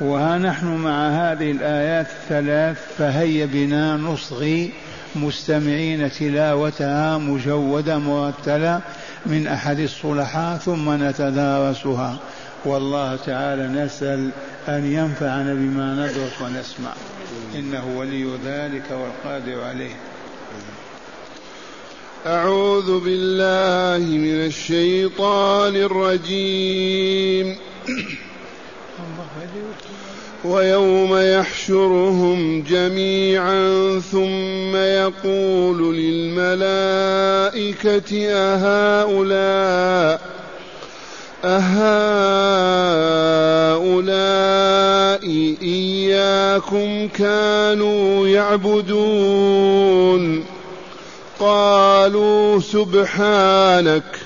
وها نحن مع هذه الآيات الثلاث فهيا بنا نصغي مستمعين تلاوتها مجودة مرتلة من أحد الصلحاء ثم نتدارسها. والله تعالى نسأل أن ينفعنا بما ندرس ونسمع. إنه ولي ذلك والقادر عليه. أعوذ بالله من الشيطان الرجيم. ويوم يحشرهم جميعا ثم يقول للملائكة أهؤلاء أهؤلاء إياكم كانوا يعبدون. قالوا سبحانك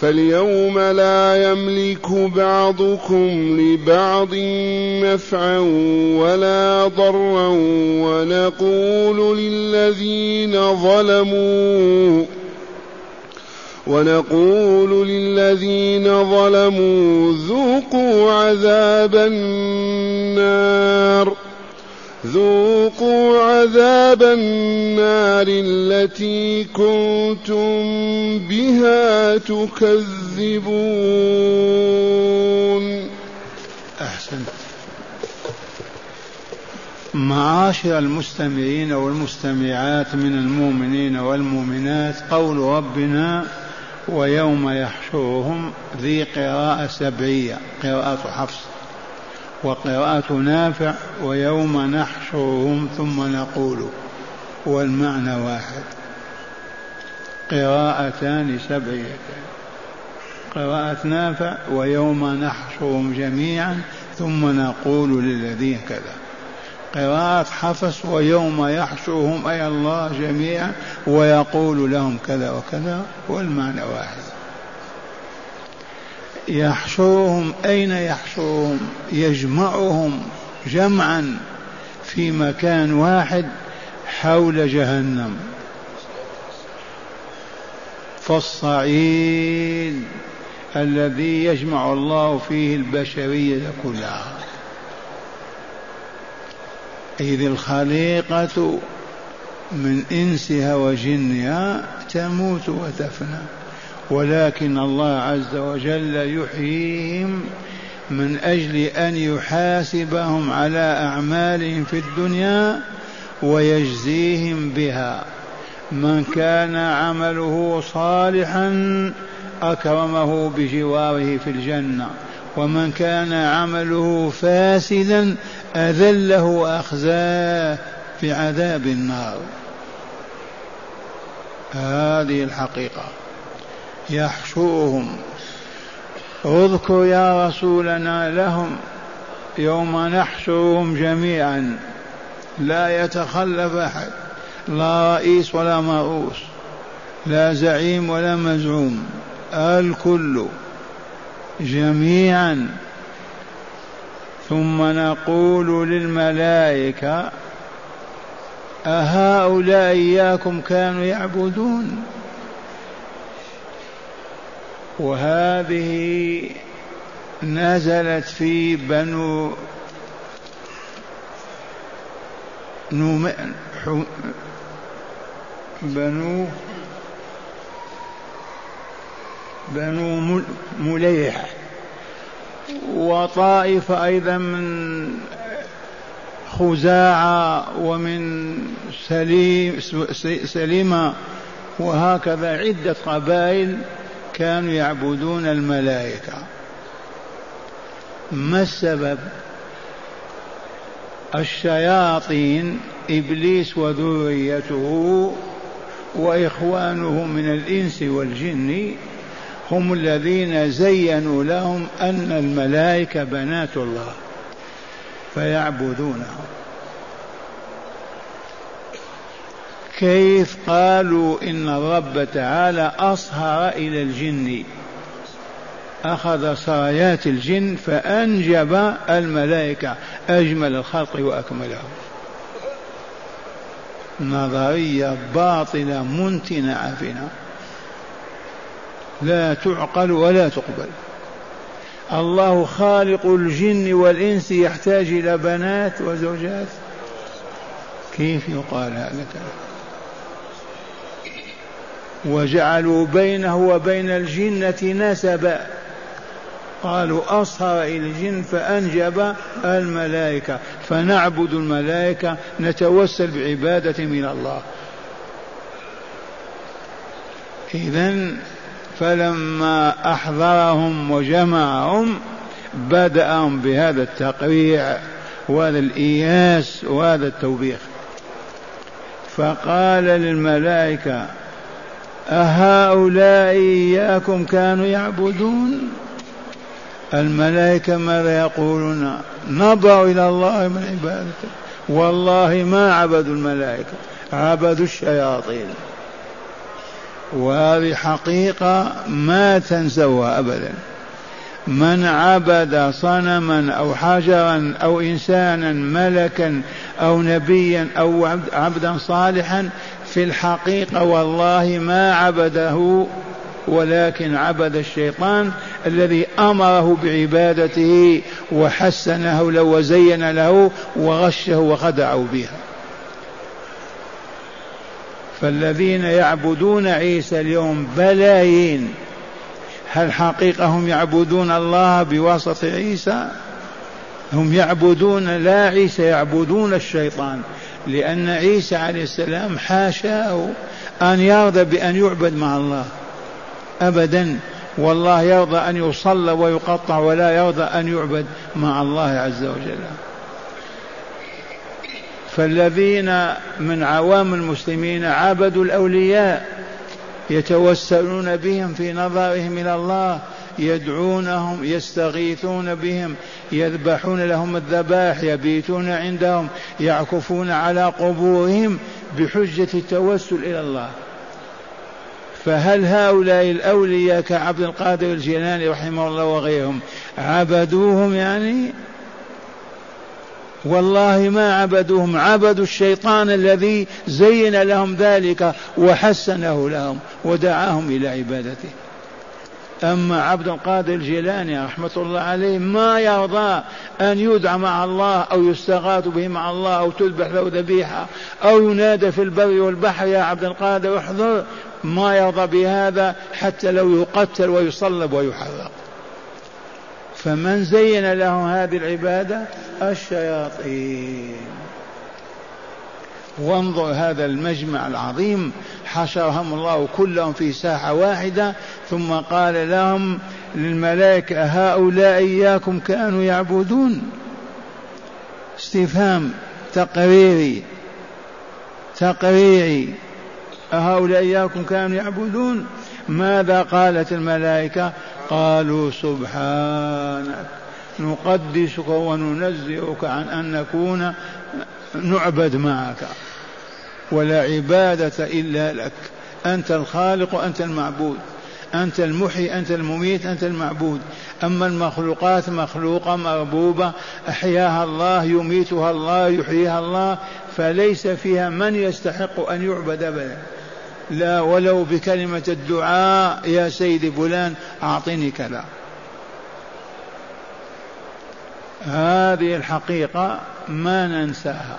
فاليوم لا يملك بعضكم لبعض نفعا ولا ضرا ونقول للذين ظلموا ونقول للذين ظلموا ذوقوا عذاب النار ذوقوا عذاب النار التي كنتم بها تكذبون. أحسنت. معاشر المستمعين والمستمعات من المؤمنين والمؤمنات قول ربنا ويوم يحشرهم ذي قراءة سبعية قراءة حفص. وقراءة نافع ويوم نحشرهم ثم نقول والمعنى واحد. قراءتان سبعيتان قراءة نافع ويوم نحشرهم جميعا ثم نقول للذين كذا. قراءة حفص ويوم يحشرهم أي الله جميعا ويقول لهم كذا وكذا والمعنى واحد. يحشرهم أين يحشرهم يجمعهم جمعا في مكان واحد حول جهنم. فالصعيد الذي يجمع الله فيه البشرية كلها. إذ الخليقة من إنسها وجنها تموت وتفنى. ولكن الله عز وجل يحييهم من أجل أن يحاسبهم على أعمالهم في الدنيا ويجزيهم بها. من كان عمله صالحا أكرمه بجواره في الجنة ومن كان عمله فاسدا أذله وأخزاه في عذاب النار. هذه الحقيقة. يحشوهم. اذكر يا رسولنا لهم يوم نحشرهم جميعا. لا يتخلف أحد لا رئيس ولا مرؤوس لا زعيم ولا مزعوم الكل جميعا. ثم نقول للملائكة أهؤلاء إياكم كانوا يعبدون؟ وهذه نزلت في بنو نوم بنو بنو مليح. وطائفة أيضا من خزاعة ومن سليم سليمة. وهكذا عدة قبائل كانوا يعبدون الملائكة. ما السبب؟ الشياطين إبليس وذريته وإخوانه من الإنس والجن هم الذين زينوا لهم أن الملائكة بنات الله فيعبدونه كيف قالوا إن الرب تعالى أصهر إلى الجن؟ أخذ سرايات الجن فأنجب الملائكة أجمل الخلق وأكملهم نظرية باطلة منتنة عفنة لا تعقل ولا تقبل. الله خالق الجن والإنس يحتاج إلى بنات وزوجات. كيف يقال هذا الكلام؟ وجعلوا بينه وبين الجنة نسبا. قالوا أصهر إلى الجن فأنجب الملائكة. فنعبد الملائكة نتوسل بعبادة من الله. إذا فلما أحضرهم وجمعهم بدأهم بهذا التقريع وهذا الإياس وهذا التوبيخ. فقال للملائكة أهؤلاء إياكم كانوا يعبدون؟ الملائكة ماذا يقولون؟ نضع إلى الله من عبادته. والله ما عبدوا الملائكة عبدوا الشياطين. وهذه حقيقة ما تنسوها أبدا. من عبد صنما أو حجرا أو إنسانا ملكا أو نبيا أو عبدا صالحا في الحقيقة والله ما عبده ولكن عبد الشيطان الذي أمره بعبادته وحسنه له وزين له وغشه وخدعه بها. فالذين يعبدون عيسى اليوم بلايين هل حقيقة هم يعبدون الله بواسطة عيسى؟ هم يعبدون لا عيسى يعبدون الشيطان. لأن عيسى عليه السلام حاشاه أن يرضى بأن يعبد مع الله. أبدا. والله يرضى أن يصلى ويقطع ولا يرضى أن يعبد مع الله عز وجل. فالذين من عوام المسلمين عبدوا الأولياء يتوسلون بهم في نظرهم إلى الله يدعونهم يستغيثون بهم يذبحون لهم الذبائح يبيتون عندهم يعكفون على قبورهم بحجة التوسل إلى الله. فهل هؤلاء الأولياء كعبد القادر الجيلاني رحمه الله وغيرهم عبدوهم يعني؟ والله ما عبدوهم عبدوا الشيطان الذي زين لهم ذلك وحسنه لهم ودعاهم إلى عبادته. أما عبد القادر الجيلاني رحمة الله عليه ما يرضى أن يدعى مع الله أو يستغاث به مع الله أو تذبح له ذبيحة أو ينادى في البر والبحر يا عبد القادر احضر. ما يرضى بهذا حتى لو يقتل ويصلب ويحرق. فمن زين له هذه العبادة الشياطين. وانظر هذا المجمع العظيم. حشرهم الله كلهم في ساحة واحدة ثم قال لهم للملائكة هؤلاء إياكم كانوا يعبدون. استفهام تقريري تقريري. أهؤلاء إياكم كانوا يعبدون؟ ماذا قالت الملائكة؟ قالوا سبحانك نقدسك وننزهك عن أن نكون نعبد معك. ولا عبادة إلا لك. أنت الخالق وأنت المعبود. أنت المحيي أنت المميت أنت المعبود. أما المخلوقات مخلوقة مربوبة أحياها الله يميتها الله يحييها الله فليس فيها من يستحق أن يعبد أبدا. لا ولو بكلمة الدعاء يا سيدي فلان أعطني كذا. هذه الحقيقة ما ننساها.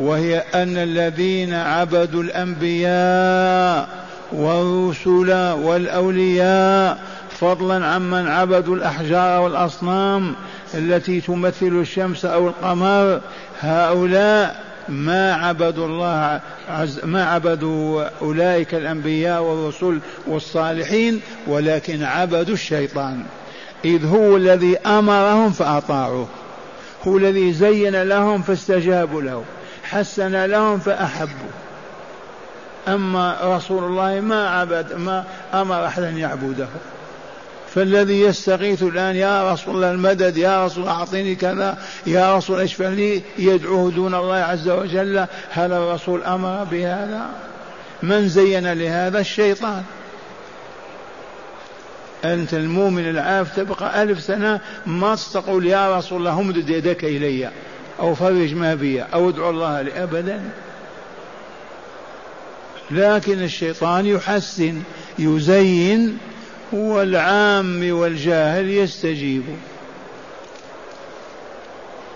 وهي أن الذين عبدوا الأنبياء والرسل والأولياء فضلا عمن عبدوا الأحجار والأصنام التي تمثل الشمس أو القمر هؤلاء ما عبدوا الله عز ما عبدوا أولئك الأنبياء والرسل والصالحين ولكن عبدوا الشيطان. إذ هو الذي أمرهم فأطاعوه هو الذي زين لهم فاستجابوا له. حسن لهم فأحبوا. أما رسول الله ما عبد ما أمر أحدا يعبده. فالذي يستغيث الآن يا رسول الله المدد يا رسول الله أعطيني كذا يا رسول اشفع لي يدعوه دون الله عز وجل. هل الرسول أمر بهذا. من زين لهذا؟ الشيطان. أنت المؤمن العاف تبقى ألف سنة ما تقول يا رسول الله امدد يدك إلي. أو فرج ما بي أو ادعو الله لي أبدا لكن الشيطان يحسن يزين والعام والجاهل يستجيب.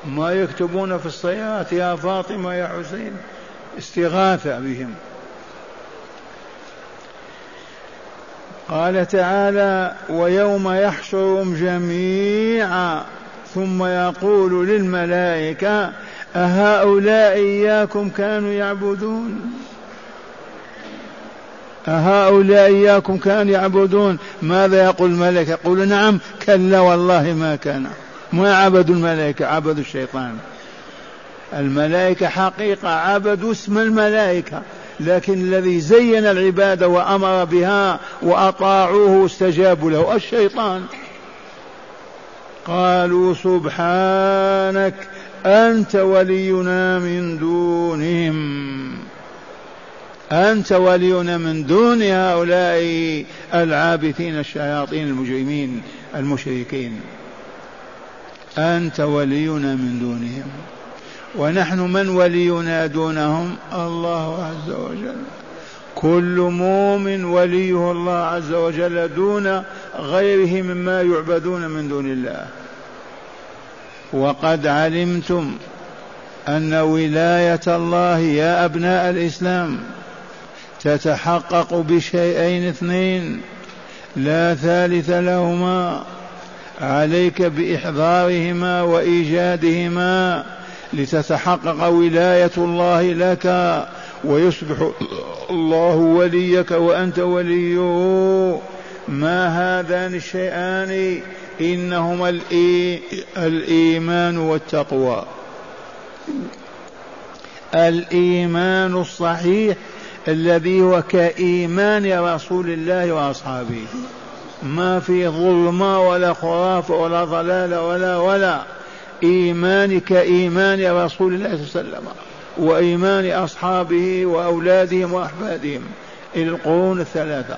ما يكتبون في الصيات يا فاطمة يا حسين استغاثة بهم. قال تعالى ويوم يحشرهم جميعا ثم يقول للملائكة أهؤلاء إياكم كانوا يعبدون؟ أهؤلاء إياكم كانوا يعبدون. ماذا يقول الملك يقول نعم كلا والله ما كان. ما عبدوا الملائكة عبدوا الشيطان. الملائكة حقيقة عبدوا اسم الملائكة. لكن الذي زين العبادة وأمر بها وأطاعوه واستجابوا له الشيطان. قالوا سبحانك أنت ولينا من دونهم. أنت ولينا من دون هؤلاء العابثين الشياطين المجرمين المشركين. أنت ولينا من دونهم. ونحن من ولينا دونهم؟ الله عز وجل. كل مؤمن وليه الله عز وجل دون غيره مما يعبدون من دون الله. وقد علمتم أن ولاية الله يا أبناء الإسلام تتحقق بشيئين اثنين لا ثالث لهما عليك بإحضارهما وإيجادهما لتتحقق ولاية الله لك ويصبح الله وليك وأنت وليه ما هذان الشيئان؟ إنهما الإيمان والتقوى. الإيمان الصحيح الذي هو كإيمان رسول الله وأصحابه. ما في ظلمه ولا خرافه ولا ضلال ولا ولا. إيمان كإيمان رسول الله صلى الله عليه وسلم. وإيمان أصحابه وأولادهم وأحفادهم. القرون الثلاثة.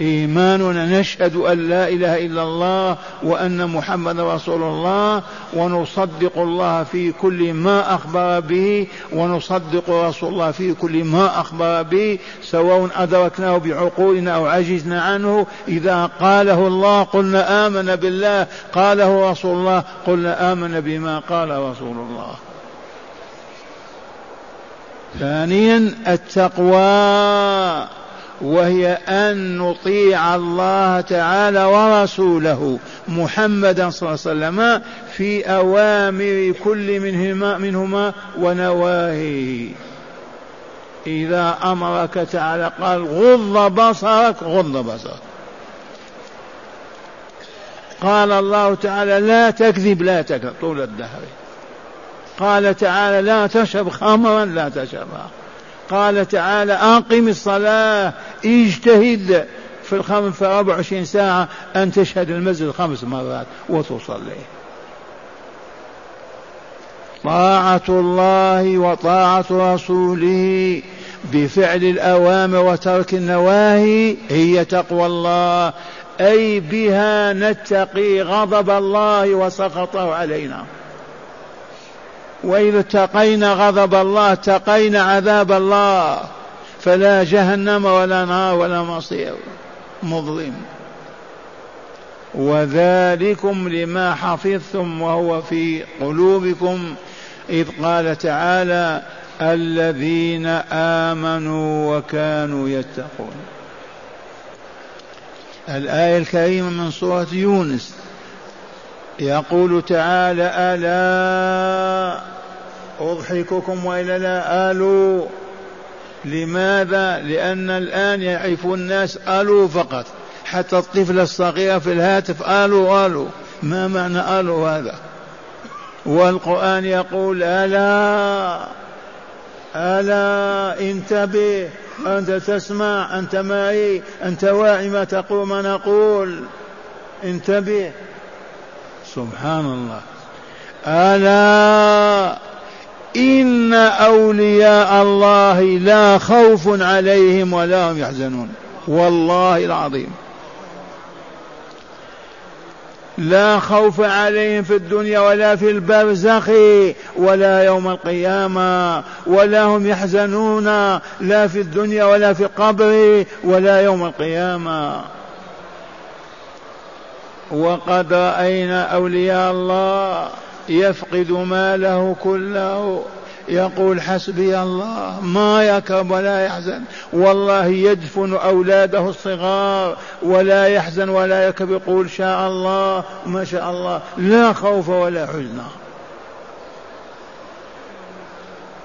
إيماننا نشهد أن لا إله إلا الله وأن محمد رسول الله ونصدق الله في كل ما أخبر به ونصدق رسول الله في كل ما أخبر به سواء أدركناه بعقولنا أو عجزنا عنه. إذا قاله الله قلنا آمن بالله قاله رسول الله قلنا آمن بما قال رسول الله. ثانيا التقوى وهي أن نطيع الله تعالى ورسوله محمدا صلى الله عليه وسلم في أوامر كل منهما منهما ونواهيه. إذا أمرك تعالى قال غض بصرك غض بصرك. قال الله تعالى لا تكذب لا تكذب طول الدهر. قال تعالى لا تشرب خمرا لا تشربها قال تعالى أقم الصلاة اجتهد في الخمس في 24 ساعة أن تشهد المسجد خمس مرات وتصلي. طاعة الله وطاعة رسوله بفعل الأوامر وترك النواهي هي تقوى الله. أي بها نتقي غضب الله وسخطه علينا. وإذا اتقينا غضب الله اتقينا عذاب الله فلا جهنم ولا نار ولا مصير. مظلم. وذلكم لما حفظتم وهو في قلوبكم إذ قال تعالى الذين آمنوا وكانوا يتقون. الآية الكريمة من سورة يونس. يقول تعالى ألا أضحككم وإلا لا آلوا. لماذا؟ لأن الآن يعرف الناس آلوا فقط. حتى الطفل الصغير في الهاتف آلوا آلوا. ما معنى آلوا هذا؟ والقرآن يقول ألا ألا انتبه. أنت تسمع أنت معي أنت واعي ما تقول ما نقول. انتبه. سبحان الله. ألا. إن أولياء الله لا خوف عليهم ولا هم يحزنون. والله العظيم. لا خوف عليهم في الدنيا ولا في البرزخ ولا يوم القيامة ولا هم يحزنون لا في الدنيا ولا في القبر ولا يوم القيامة. وقد رأينا أولياء الله يفقد ماله كله. يقول حسبي الله ما يكرب ولا يحزن. والله يدفن أولاده الصغار ولا يحزن ولا يكرب. يقول شاء الله ما شاء الله لا خوف ولا حزن.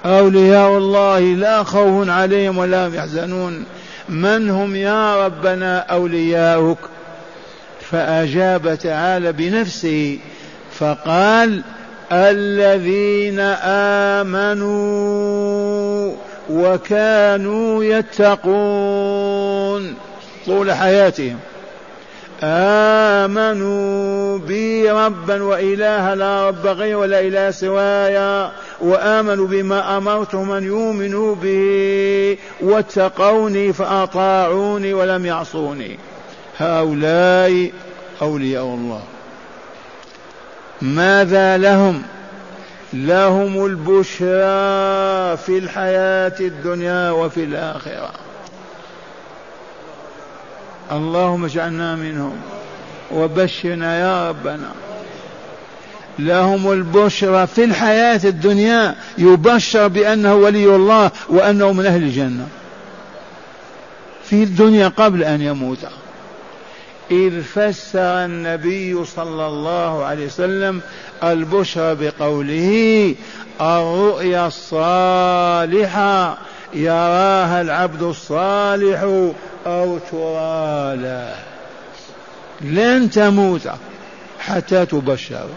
أولياء الله لا خوف عليهم ولا هم يحزنون. من هم يا ربنا أولياؤك؟ فأجاب تعالى بنفسه فقال الذين آمنوا وكانوا يتقون طول حياتهم. آمنوا بي ربا وإله لا رب غير ولا إله سواي وآمنوا بما أمرتهم أن يؤمنوا به واتقوني فأطاعوني ولم يعصوني. هؤلاء أولياء الله. ماذا لهم؟ لهم البشرى في الحياة الدنيا وفي الآخرة. اللهم اجعلنا منهم. وبشرنا يا ربنا. لهم البشرى في الحياة الدنيا يبشر بأنه ولي الله وأنه من أهل الجنة. في الدنيا قبل أن يموت. إذ فسر النبي صلى الله عليه وسلم البشرى بقوله الرؤيا الصالحة يراها العبد الصالح أو ترى له لن تموت حتى تبشر.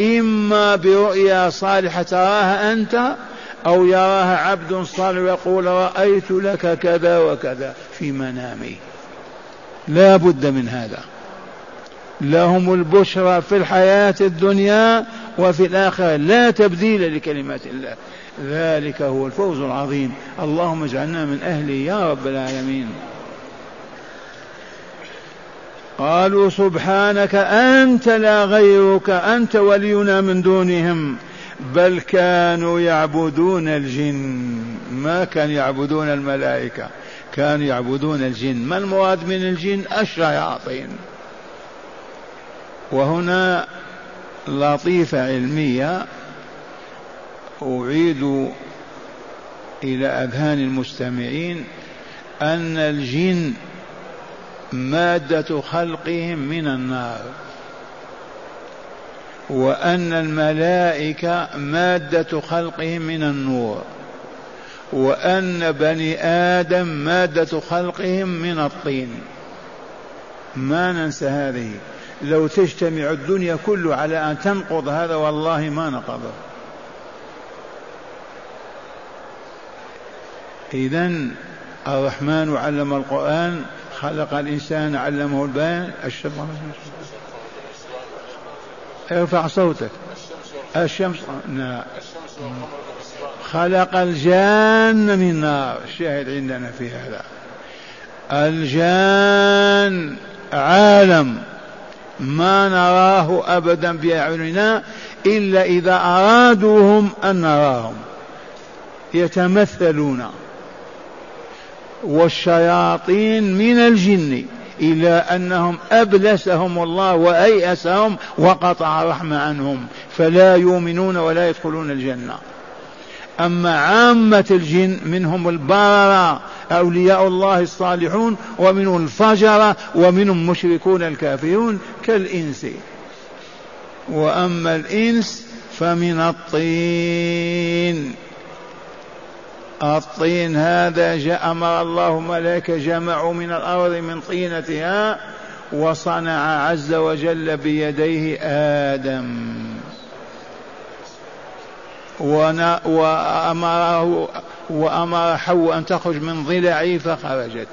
إما برؤيا صالحة تراها أنت أو يراها عبد صالح يقول رأيت لك كذا وكذا في منامي. لا بد من هذا. لهم البشرى في الحياة الدنيا وفي الآخرة. لا تبديل لكلمات الله. ذلك هو الفوز العظيم. اللهم اجعلنا من أهله يا رب العالمين. قالوا سبحانك أنت لا غيرك أنت ولينا من دونهم. بل كانوا يعبدون الجن. ما كانوا يعبدون الملائكة. كانوا يعبدون الجن. ما المراد من الجن؟ الشياطين. وهنا لطيفة علمية. أعيد إلى أذهان المستمعين أن الجن مادة خلقهم من النار وأن الملائكة مادة خلقهم من النور. وأن بني آدم مادة خلقهم من الطين. ما ننسى هذه. لو تجتمع الدنيا كله على أن تنقض هذا والله ما نقضه إذا الرحمن علم القرآن خلق الإنسان علمه البيان. الشمس. ارفع صوتك. الشمس. نعم خلق الجان من نار. الشاهد عندنا في هذا. الجان عالم ما نراه أبدا بأعيننا إلا إذا أرادوهم أن نراهم. يتمثلون. والشياطين من الجن إلى أنهم أبلسهم الله وأيأسهم وقطع الرحمة عنهم. فلا يؤمنون ولا يدخلون الجنة. أما عامة الجن منهم البررة أولياء الله الصالحون ومنهم الفجرة ومنهم مشركون الكافرون كالإنس. وأما الإنس فمن الطين. الطين هذا جاء أمر الله ملائكة جمعوا من الأرض من طينتها وصنع عز وجل بيديه آدم. وأمره وأمر حواء أن تخرج من ضلعه فخرجت.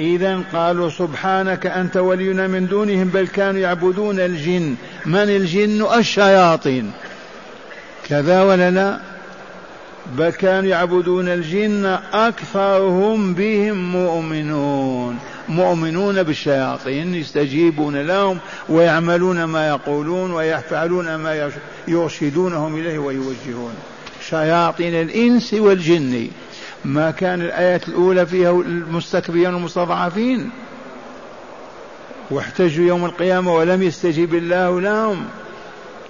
إذا قالوا سبحانك أنت ولينا من دونهم بل كانوا يعبدون الجن. من الجن؟ الشياطين. كذا ولا لا؟ بل كانوا يعبدون الجن أكثرهم بهم مؤمنون. مؤمنون بالشياطين يستجيبون لهم ويعملون ما يقولون ويفعلون ما يرشدونهم إليه ويوجهون. شياطين الإنس والجن. ما كان الآيات الأولى فيها المستكبرين والمستضعفين. واحتجوا يوم القيامة ولم يستجيب الله لهم.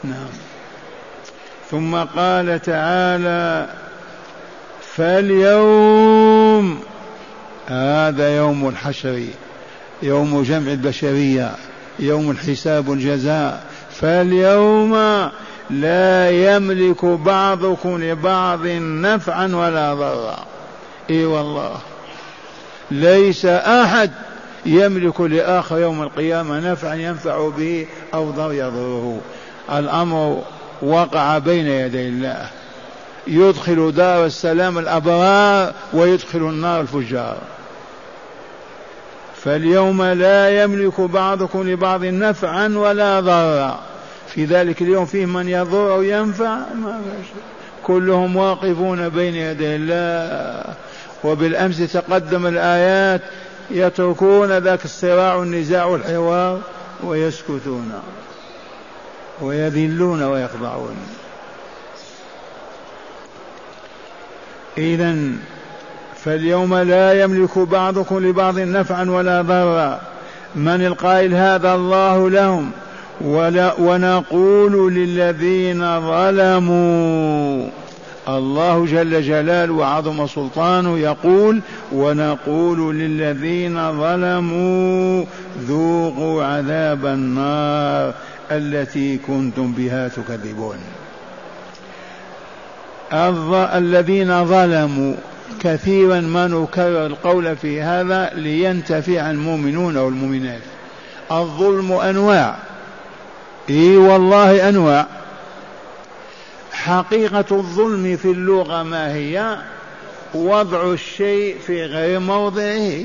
نعم. ثم قال تعالى فاليوم هذا يوم الحشر يوم جمع البشرية يوم الحساب والجزاء فاليوم لا يملك بعضكم لبعض نفعا ولا ضرا. إي والله. ليس أحد يملك لآخر يوم القيامة نفعا ينفع به أو ضر يضره. الأمر وقع بين يدي الله. يدخل دار السلام الأبرار ويدخل النار الفجار. فاليوم لا يملك بعضكم لبعض نفعا ولا ضرا. في ذلك اليوم فيه من يضر أو ينفع ما كلهم واقفون بين يدي الله. وبالأمس تقدم الآيات يتركون ذاك الصراع والنزاع والحوار ويسكتون. ويذلون ويخضعون. إذا فاليوم لا يملك بعضكم لبعض نفعا ولا ضرا. من القائل هذا الله لهم؟ ولا ونقول للذين ظلموا. الله جل جلاله وعظم سلطانه يقول ونقول للذين ظلموا ذوقوا عذاب النار التي كنتم بها تكذبون. الذين ظلموا كثيرا ما نكرر القول في هذا لينتفع المؤمنون والمؤمنات. الظلم أنواع. إي والله أنواع. حقيقة الظلم في اللغة ما هي؟ وضع الشيء في غير موضعه.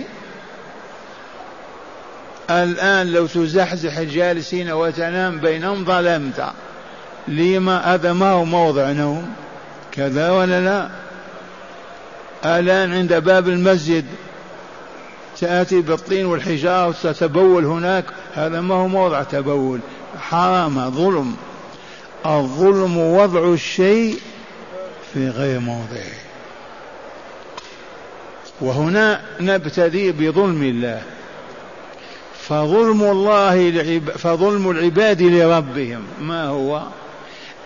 الآن لو تزحزح الجالسين وتنام بينهم ظلمت. لما؟ هذا ما هو موضع نوم. كذا ولا لا؟ الآن عند باب المسجد تأتي بالطين والحجارة وتتبول هناك هذا ما هو موضع تبول حرام ظلم. الظلم وضع الشيء في غير موضعه. وهنا نبتدي بظلم الله. فظلم الله فظلم العباد لربهم ما هو؟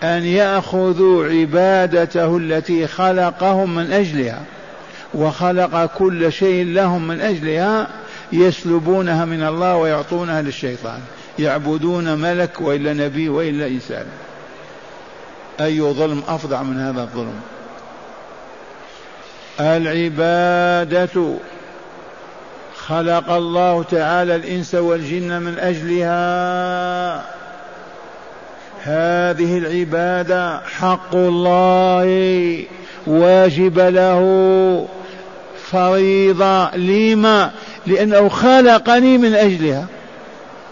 أن يأخذوا عبادته التي خلقهم من أجلها وخلق كل شيء لهم من أجلها يسلبونها من الله ويعطونها للشيطان. يعبدون ملك وإلا نبي وإلا إنسان. أي ظلم أفظع من هذا الظلم؟ العبادة. خلق الله تعالى الإنس والجن من أجلها. هذه العبادة حق الله واجب له فريضة. لما؟ لأنه خلقني من أجلها.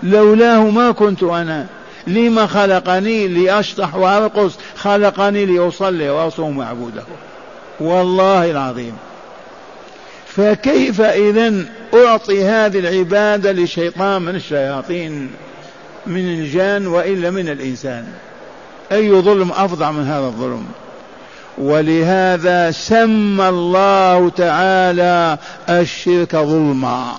لولاه ما كنت أنا. لما خلقني لأشطح وأرقص؟ خلقني لأصلي وأصوم معبوده والله العظيم. فكيف إذا أعطي هذه العبادة لشيطان من الشياطين؟ من الجان وإلا من الإنسان. أي ظلم أفظع من هذا الظلم. ولهذا سمى الله تعالى الشرك ظلما.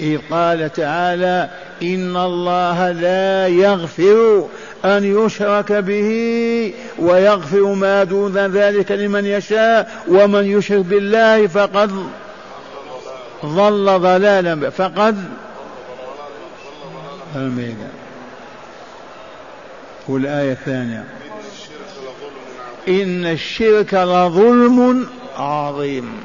إذ قال تعالى إن الله لا يغفر أن يشرك به ويغفر ما دون ذلك لمن يشاء ومن يشرك بالله فقد ضل ضلالا. فقد الميدان والآية الثانية. إن الشرك لظلم عظيم.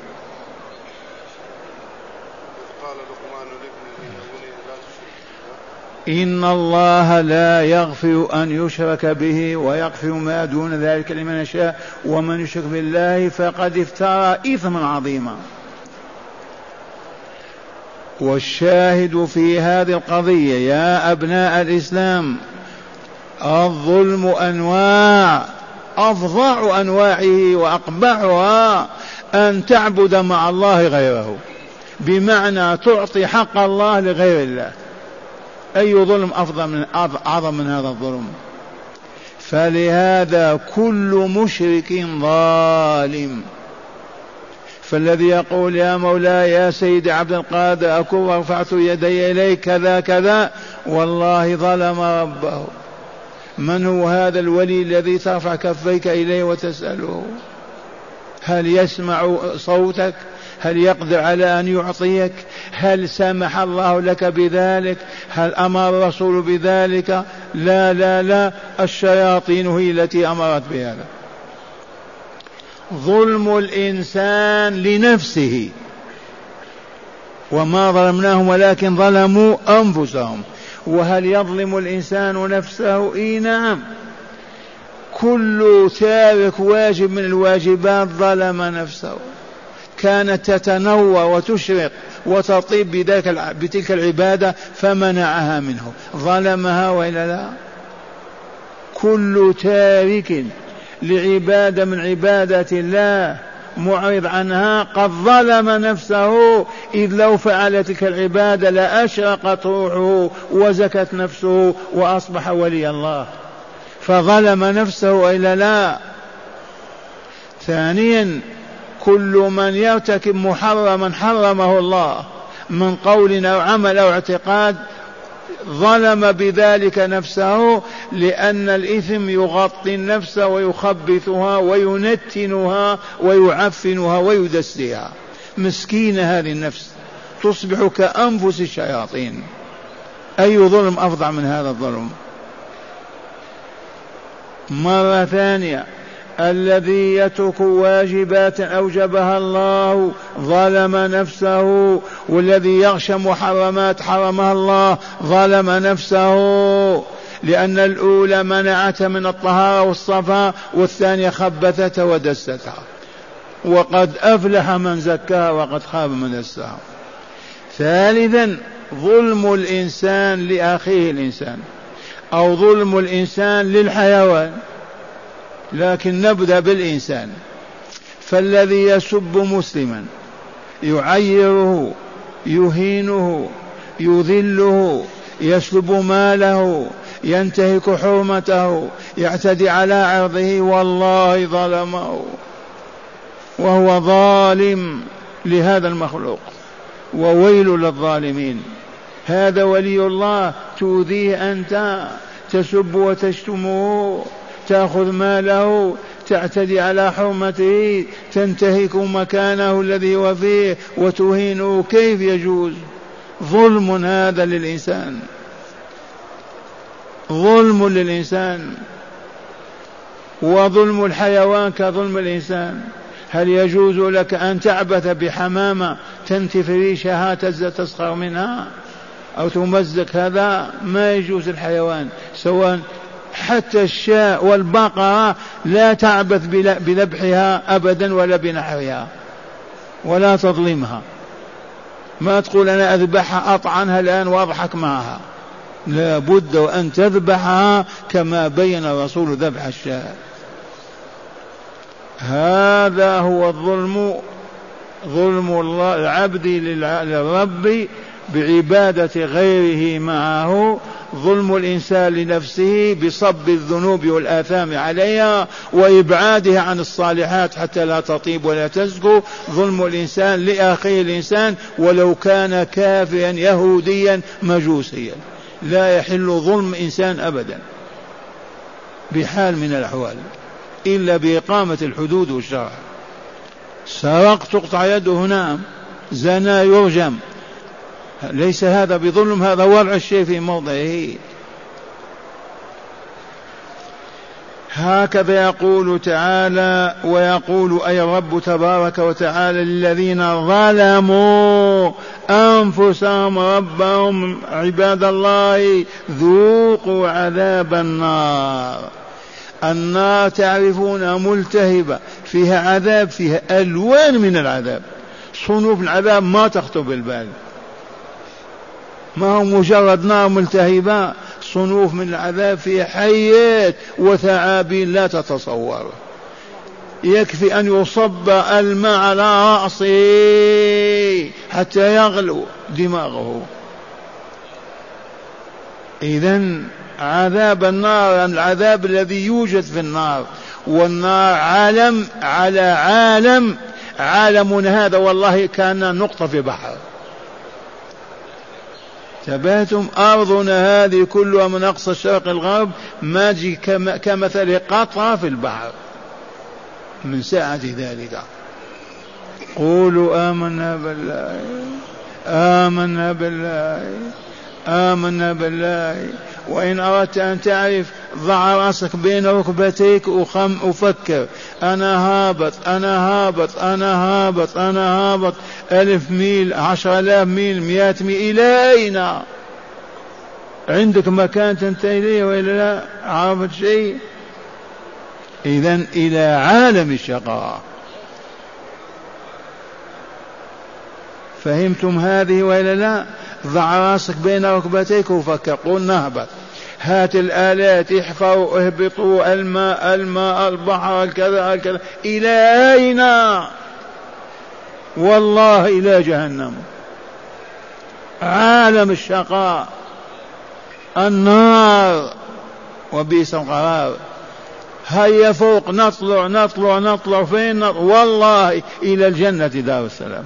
إن الله لا يغفر أن يشرك به ويغفر ما دون ذلك لمن يشاء. ومن يشرك بالله فقد افترى إثما عظيما. والشاهد في هذه القضية يا أبناء الإسلام الظلم أنواع أفظع أنواعه وأقبحها أن تعبد مع الله غيره بمعنى تعطي حق الله لغير الله. أي ظلم أفضل من أعظم من هذا الظلم؟ فلهذا كل مشرك ظالم. فالذي يقول يا مولاي يا سيدي عبد القادر أكون رفعت يدي إليك كذا كذا والله ظلم ربه. من هو هذا الولي الذي ترفع كفيك إليه وتسأله؟ هل يسمع صوتك؟ هل يقدر على أن يعطيك؟ هل سمح الله لك بذلك؟ هل أمر الرسول بذلك؟ لا لا لا. الشياطين هي التي أمرت بهذا. ظلم الإنسان لنفسه. وما ظلمناهم ولكن ظلموا أنفسهم. وهل يظلم الإنسان نفسه؟ إي نعم. كل تارك واجب من الواجبات ظلم نفسه. كانت تتنوى وتشرق وتطيب بذلك بتلك العبادة فمنعها منه. ظلمها وإلا لا. كل تارك لعبادة من عبادة الله. معرض عنها قد ظلم نفسه. إذ لو فعل تلك العبادة لأشرقت روحه وزكت نفسه وأصبح ولي الله. فظلم نفسه وإلا لا. ثانيا كل من يرتكب محرما حرمه الله من قول أو عمل أو اعتقاد ظلم بذلك نفسه لأن الإثم يغطي النفس ويخبثها وينتنها ويعفنها ويدسها مسكينة هذه النفس. تصبح كأنفس الشياطين. أي ظلم أفظع من هذا الظلم؟ مرة ثانية. الذي يترك واجبات أوجبها الله ظلم نفسه. والذي يغشى محرمات حرمها الله ظلم نفسه. لأن الأولى منعته من الطهارة والصفاء والثانية خبثتها ودستها. وقد أفلح من زكاها وقد خاب من دسها ثالثا ظلم الإنسان لأخيه الإنسان أو ظلم الإنسان للحيوان. لكن نبدأ بالإنسان. فالذي يسب مسلما يعيره يهينه يذله يسلب ماله ينتهك حرمته يعتدي على عرضه والله ظلمه. وهو ظالم لهذا المخلوق وويل للظالمين. هذا ولي الله تؤذيه أنت تسب وتشتمه. تأخذ ماله تعتدي على حرمته تنتهك مكانه الذي هو فيه وتهينه كيف يجوز؟ ظلم هذا للإنسان. ظلم للإنسان. وظلم الحيوان كظلم الإنسان. هل يجوز لك أن تعبث بحمامة تنتف ريشها تسخر منها؟ أو تمزق هذا؟ ما يجوز الحيوان سواء حتى الشاء والبقرة لا تعبث بذبحها أبدا ولا بنحرها ولا تظلمها. ما تقول أنا أذبحها أطعنها الآن وأضحك معها. لا بد أن تذبحها كما بين الرسول ذبح الشاة هذا هو الظلم ظلم الله العبد للرب بعبادة غيره معه ظلم الإنسان لنفسه بصب الذنوب والآثام عليها وإبعادها عن الصالحات حتى لا تطيب ولا تزكو. ظلم الإنسان لأخيه الإنسان ولو كان كافرا يهوديا مجوسيا. لا يحل ظلم إنسان أبدا بحال من الأحوال إلا بإقامة الحدود والشرع. سرق تقطع يده نعم زنا يرجم. ليس هذا بظلم هذا وضع الشيء في موضعه. هكذا يقول تعالى ويقول أي الرب تبارك وتعالى للذين ظلموا أنفسهم ربهم عباد الله ذوقوا عذاب النار. النار تعرفونها ملتهبة فيها عذاب فيها ألوان من العذاب. صنوف العذاب ما تخطر بالبال. ما هو مجرد نار ملتهبة صنوف من العذاب فيها حيات وثعابين لا تتصور يكفي أن يصب الماء على رأسه حتى يغلو دماغه. إذا عذاب النار العذاب الذي يوجد في النار والنار عالم على عالم عالمنا هذا والله كأن نقطة في بحر. تباتم أرضنا هذه كلها من أقصى الشرق الغرب ما جي كمثل قطرة في البحر. من ساعة ذلك. قولوا آمنا بالله آمنا بالله آمنا بالله. وإن أردت أن تعرف ضع رأسك بين ركبتيك وخم وفكر. أنا هابط أنا هابط أنا هابط أنا هابط. ألف ميل عشر آلاف ميل مئات ميل إلى أين عندك مكان تنتهي إليه وإلا لا؟ عرفت شيء؟ إذا إلى عالم الشقاء. فهمتم هذه وإلا لا؟ ضع راسك بين ركبتيك وفكر قل نهبط هات الآلات احفروا اهبطوا الماء الماء البحر الكذا الكذا. إلى أين؟ والله إلى جهنم. عالم الشقاء. النار. وبئس القرار. هيا فوق نطلع نطلع نطلع. فين والله إلى الجنة دار السلام.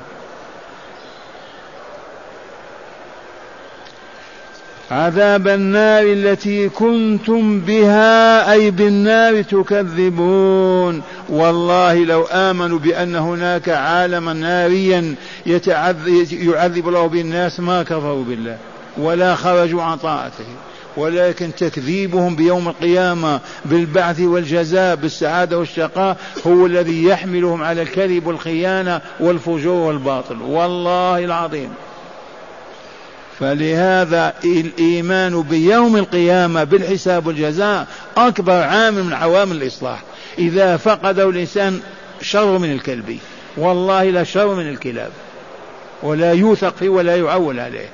عذاب النار التي كنتم بها أي بالنار تكذبون. والله لو آمنوا بأن هناك عالما ناريا يعذب الله به الناس ما كفروا بالله ولا خرجوا عن طاعته. ولكن تكذيبهم بيوم القيامة بالبعث والجزاء بالسعادة والشقاء هو الذي يحملهم على الكذب والخيانة والفجور والباطل. والله العظيم. فلهذا الإيمان بيوم القيامة بالحساب والجزاء أكبر عامل من عوامل الإصلاح. إذا فقده الإنسان شر من الكلب. والله لا شر من الكلاب. ولا يوثق فيه ولا يعول عليه.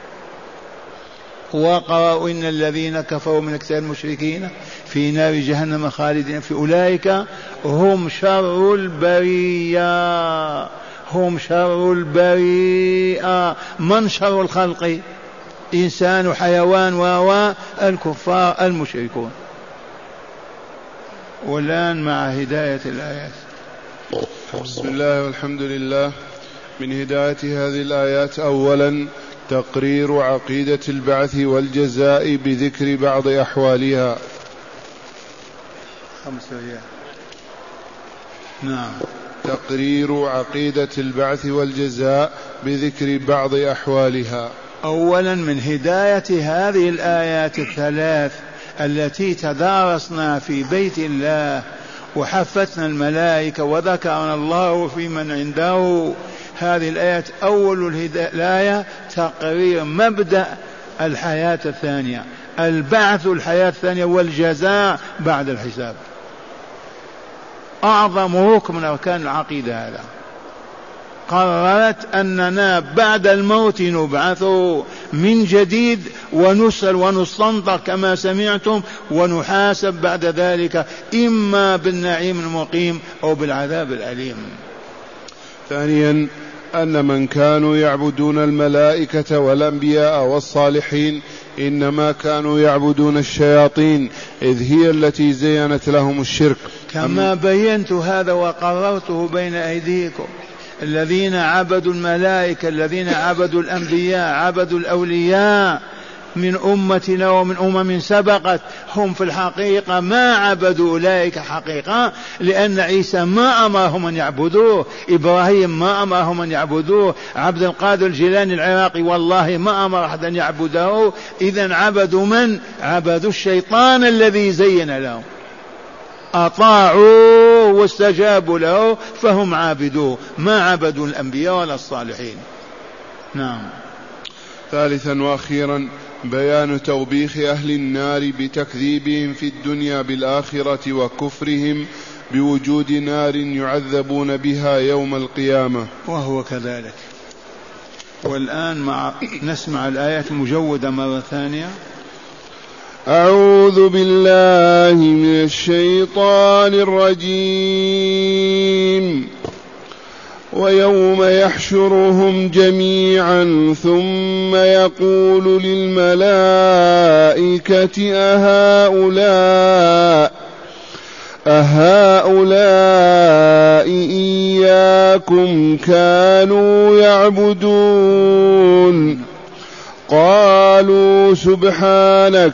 وقرأوا إن الذين كفروا من أكثر المشركين في نار جهنم خالدين. في أولئك هم شر البرية. هم شر البرية. من شر الخلق؟ إنسان وحيوان و الكفار المشركون. والآن مع هداية الآيات. بسم الله والحمد لله. من هداية هذه الآيات أولا تقرير عقيدة البعث والجزاء بذكر بعض أحوالها. خمسة نعم. تقرير عقيدة البعث والجزاء بذكر بعض أحوالها. اولا من هداية هذه الآيات الثلاث التي تدارسنا في بيت الله وحفتنا الملائكة وذكرنا الله في من عنده. هذه الآيات أول الايه تقرير مبدأ الحياة الثانية البعث الحياة الثانية والجزاء بعد الحساب. أعظم ركن من أركان العقيدة هذا. قررت أننا بعد الموت نبعث من جديد ونسأل ونستنطق كما سمعتم ونحاسب بعد ذلك إما بالنعيم المقيم أو بالعذاب الأليم. ثانيا أن من كانوا يعبدون الملائكة والأنبياء والصالحين إنما كانوا يعبدون الشياطين إذ هي التي زينت لهم الشرك. كما بينت هذا وقررته بين أيديكم. الذين عبدوا الملائكة الذين عبدوا الأنبياء عبدوا الأولياء من أمتنا ومن أمم سبقت هم في الحقيقة ما عبدوا أولئك حقيقة لأن عيسى ما أمرهم أن يعبدوه إبراهيم ما أمرهم أن يعبدوه عبد القادر الجيلاني العراقي والله ما أمر أحد أن يعبده إذا عبدوا من؟ عبدوا الشيطان الذي زين لهم. أطاعوا واستجابوا له فهم عابدوه ما عبدوا الأنبياء ولا الصالحين. نعم. ثالثا وأخيرا بيان توبيخ أهل النار بتكذيبهم في الدنيا بالآخرة وكفرهم بوجود نار يعذبون بها يوم القيامة. وهو كذلك. والآن مع نسمع الآيات المجودة مرة ثانية. أعوذ بالله من الشيطان الرجيم. ويوم يحشرهم جميعا ثم يقول للملائكة أهؤلاء أهؤلاء إياكم كانوا يعبدون. قالوا سبحانك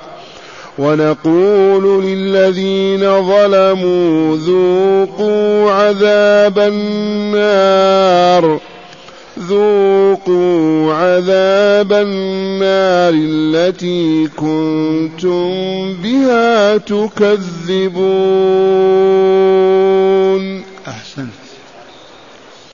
ونقول للذين ظلموا ذوقوا عذاب النار. ذوقوا عذاب النار التي كنتم بها تكذبون.